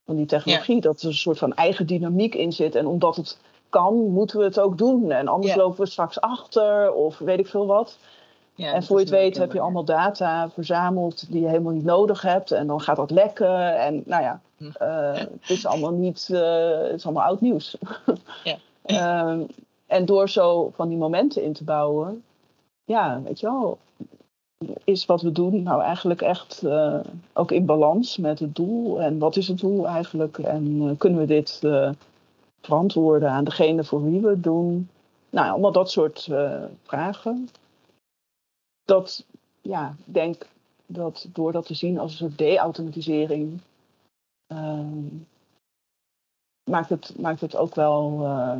van die technologie, ja. dat er een soort van eigen dynamiek in zit. En omdat het kan, moeten we het ook doen. En anders ja. lopen we straks achter of weet ik veel wat. Ja, en voor je het weet heb je allemaal data verzameld die je helemaal niet nodig hebt. En dan gaat dat lekken. En nou ja, uh, het is allemaal niet, uh, het is allemaal oud nieuws. Ja. um, en door zo van die momenten in te bouwen, ja, weet je wel, is wat we doen nou eigenlijk echt uh, ook in balans met het doel. En wat is het doel eigenlijk? En kunnen we dit verantwoorden aan degene voor wie we het doen? Nou, allemaal dat soort vragen dat, ja, ik denk dat door dat te zien als een soort de-automatisering, uh, maakt, het, maakt het ook wel uh,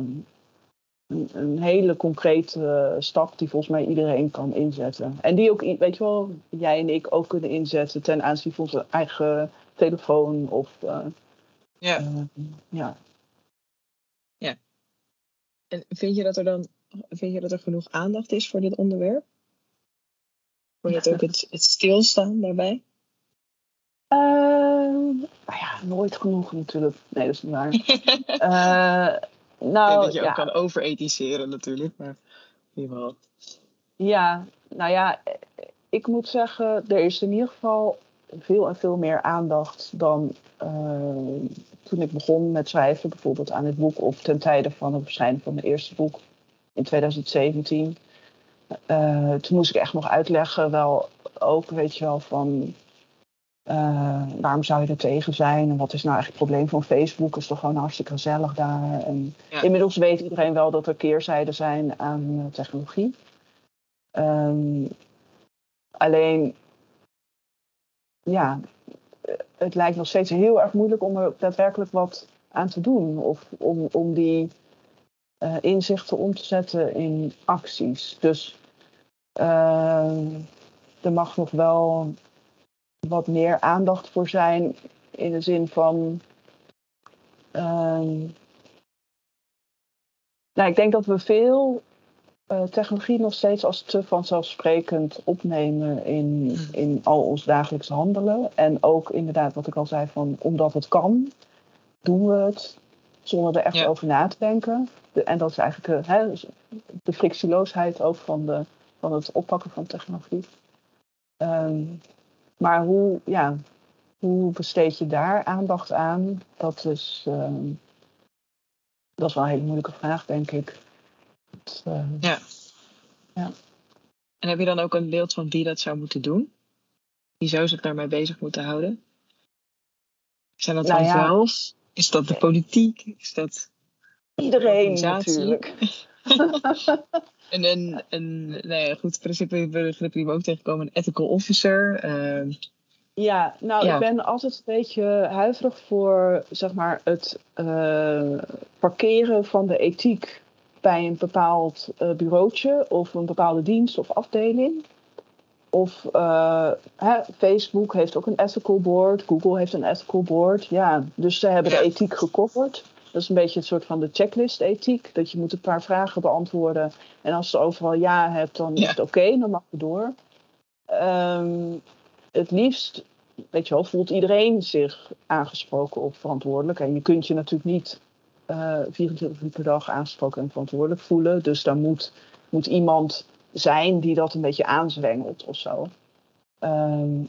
een, een, hele concrete stap die volgens mij iedereen kan inzetten. En die ook, weet je wel, jij en ik ook kunnen inzetten ten aanzien van onze eigen telefoon of. Uh, ja. ja. En vind je dat er dan vind je dat er genoeg aandacht is voor dit onderwerp? Voor het ook het, het stilstaan daarbij? Uh, nou ja, nooit genoeg natuurlijk. Nee, dat is niet waar. uh, nou, dat je ja. ook kan overethiseren natuurlijk, maar in ieder geval. Ja, nou ja, ik moet zeggen, er is in ieder geval veel en veel meer aandacht dan uh, toen ik begon met schrijven, bijvoorbeeld aan het boek of ten tijde van het verschijnen van mijn eerste boek in 2017. Uh, toen moest ik echt nog uitleggen, wel ook, weet je wel, van uh, waarom zou je er tegen zijn en wat is nou eigenlijk het probleem van Facebook? is toch gewoon hartstikke gezellig daar. En Ja. inmiddels weet iedereen wel dat er keerzijden zijn aan uh, technologie. Um, alleen, ja, het lijkt nog steeds heel erg moeilijk om er daadwerkelijk wat aan te doen. Of om, om die uh, inzichten om te zetten in acties. Dus uh, er mag nog wel wat meer aandacht voor zijn in de zin van. Uh, nou, ik denk dat we veel uh, technologie nog steeds als te vanzelfsprekend opnemen in, in al ons dagelijks handelen. En ook inderdaad, wat ik al zei, van omdat het kan, doen we het zonder er echt Ja. over na te denken. De, en dat is eigenlijk uh, hè, de frictieloosheid ook van, de, van het oppakken van technologie. Um, maar hoe, ja, hoe besteed je daar aandacht aan? Dat is, um, dat is wel een hele moeilijke vraag, denk ik. Uh, Ja. Ja. En heb je dan ook een beeld van wie dat zou moeten doen? Wie zou zich daarmee bezig moeten houden? Zijn dat Nou dan ja. zelfs? Is dat de politiek? Is dat Iedereen natuurlijk. En een, een nou ja, goed principe begrip die we ook tegenkomen, een ethical officer. ehm, Ja, nou, Ja. ik ben altijd een beetje huiverig voor zeg maar, het eh, parkeren van de ethiek bij een bepaald eh, bureautje of een bepaalde dienst of afdeling. Of eh, hè, Facebook heeft ook een ethical board, Google heeft een ethical board. Ja, dus ze hebben de ethiek gecoverd. Dat is een beetje het soort van de checklist-ethiek. Dat je moet een paar vragen beantwoorden. En als je overal ja hebt, dan is het oké, dan mag je door. Ehm, het liefst, weet je wel, voelt iedereen zich aangesproken of verantwoordelijk. En je kunt je natuurlijk niet eh 24 uur per dag aangesproken en verantwoordelijk voelen. Dus daar moet, moet iemand zijn die dat een beetje aanzwengelt of zo. Ehm,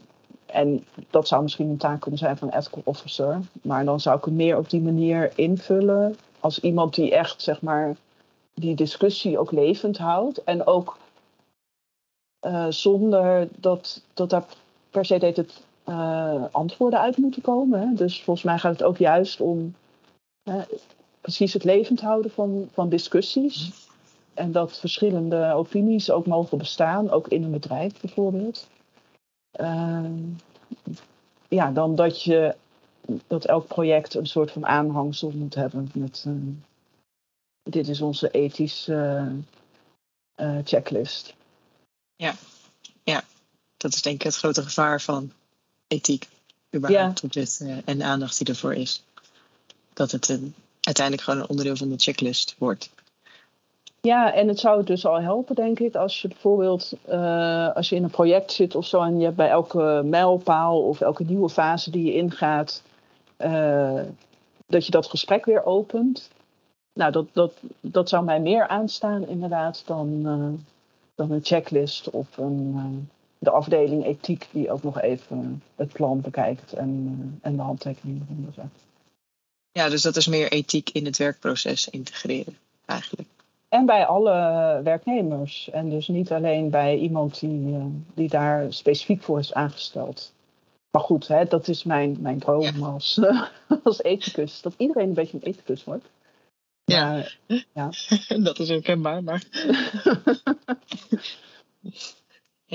en dat zou misschien een taak kunnen zijn van een ethical officer. Maar dan zou ik het meer op die manier invullen. Als iemand die echt, zeg maar, die discussie ook levend houdt. En ook eh, zonder dat, dat daar per se deed het eh, antwoorden uit moeten komen. Hè. Dus volgens mij gaat het ook juist om precies het levend houden van, van discussies. En dat verschillende opinies ook mogen bestaan, ook in een bedrijf bijvoorbeeld. Ehm, ja, dan dat je dat elk project een soort van aanhangsel moet hebben met eh, dit is onze ethische eh, checklist. dat is denk ik het grote gevaar van ethiek. Überhaupt op dit, eh, en de aandacht die ervoor is. Dat het een, uiteindelijk gewoon een onderdeel van de checklist wordt. Ja, en het zou dus al helpen, denk ik, als je bijvoorbeeld eh, als je in een project zit of zo en je hebt bij elke mijlpaal of elke nieuwe fase die je ingaat, eh, dat je dat gesprek weer opent. Nou, dat, dat, dat zou mij meer aanstaan inderdaad dan, eh, dan een checklist of een, de afdeling ethiek die ook nog even het plan bekijkt en, en de handtekeningen eronder zet. Ja, dus dat is meer ethiek in het werkproces integreren, eigenlijk. En bij alle werknemers. En dus niet alleen bij iemand die, uh, die daar specifiek voor is aangesteld. Maar goed, hè, dat is mijn, mijn droom als, als ethicus. Dat iedereen een beetje een ethicus wordt. Ja, maar, ja. dat is herkenbaar, maar...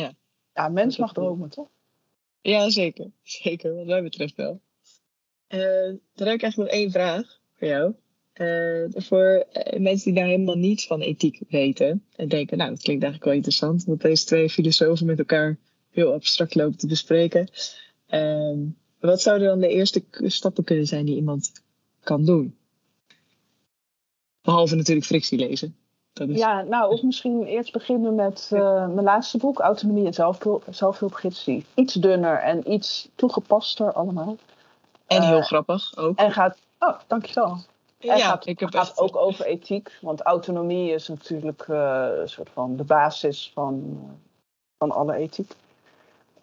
ja. ja, mens mag dromen, toch? Ja, zeker. Zeker, wat mij betreft wel. Uh, dan heb ik eigenlijk nog één vraag voor jou. Uh, voor uh, mensen die daar helemaal niets van ethiek weten en denken, nou, dat klinkt eigenlijk wel interessant, wat deze twee filosofen met elkaar heel abstract lopen te bespreken. Uh, wat zouden dan de eerste stappen kunnen zijn die iemand kan doen? Behalve natuurlijk frictie lezen. Dat is... Ja, nou, of misschien eerst beginnen met uh, mijn laatste boek, Autonomie en zelfhulp, iets dunner en iets toegepaster allemaal. En heel grappig ook. En gaat, oh, dankjewel. En ja, gaat, ik heb gaat echt... ook over ethiek. Want autonomie is natuurlijk uh, een soort van de basis van, van alle ethiek.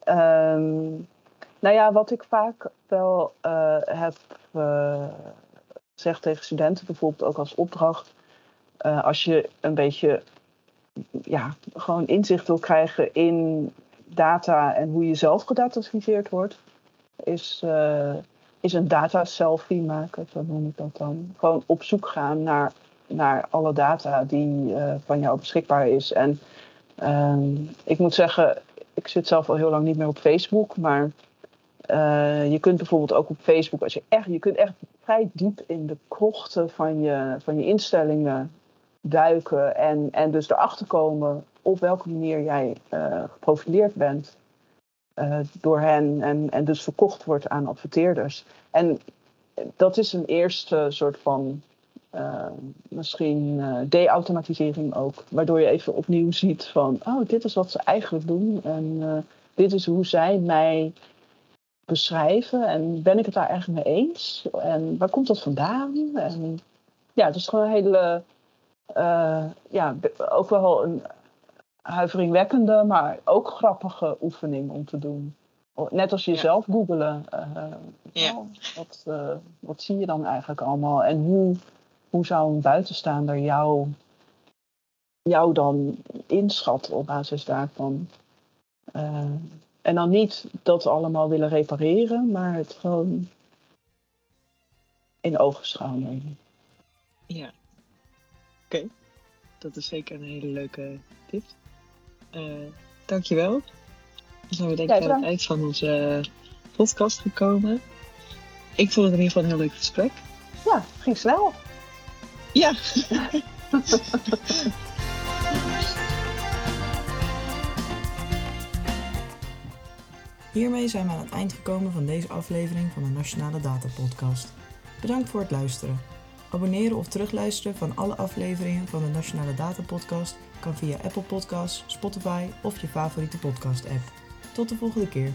Um, nou ja, wat ik vaak wel uh, heb uh, gezegd tegen studenten, bijvoorbeeld ook als opdracht. Uh, als je een beetje ja, gewoon inzicht wil krijgen in data en hoe je zelf gedatafiseerd wordt, is, is een data selfie maken, zo noem ik dat dan. Gewoon op zoek gaan naar, naar alle data die van jou beschikbaar is. En ik moet zeggen, ik zit zelf al heel lang niet meer op Facebook, maar uh, je kunt bijvoorbeeld ook op Facebook, als je echt, je kunt echt vrij diep in de krochten van je, van je instellingen duiken en, en dus erachter komen op welke manier jij uh, geprofileerd bent door hen en, en dus verkocht wordt aan adverteerders. En dat is een eerste soort van misschien de-automatisering ook, waardoor je even opnieuw ziet van, oh, dit is wat ze eigenlijk doen en dit is hoe zij mij beschrijven. En ben ik het daar eigenlijk mee eens? En waar komt dat vandaan? En ja, het is gewoon een hele, uh, ja, ook wel een huiveringwekkende, maar ook grappige oefening om te doen. Net als jezelf ja. googelen. Uh, ja. oh, wat, uh, wat zie je dan eigenlijk allemaal? En hoe, hoe zou een buitenstaander jou, jou dan inschatten op basis daarvan? En dan niet dat allemaal willen repareren, maar het gewoon in ogenschouw nemen. Ja, oké. Okay. Dat is zeker een hele leuke tip. Uh, dankjewel. Dan zijn we denk ik aan het eind van onze podcast gekomen. Ik vond het in ieder geval een heel leuk gesprek. Ja, ging snel. Ja. Hiermee zijn we aan het eind gekomen van deze aflevering van de Nationale Data Podcast. Bedankt voor het luisteren. Abonneren of terugluisteren van alle afleveringen van de Nationale Data Podcast kan via Apple Podcasts, Spotify of je favoriete podcast app. Tot de volgende keer.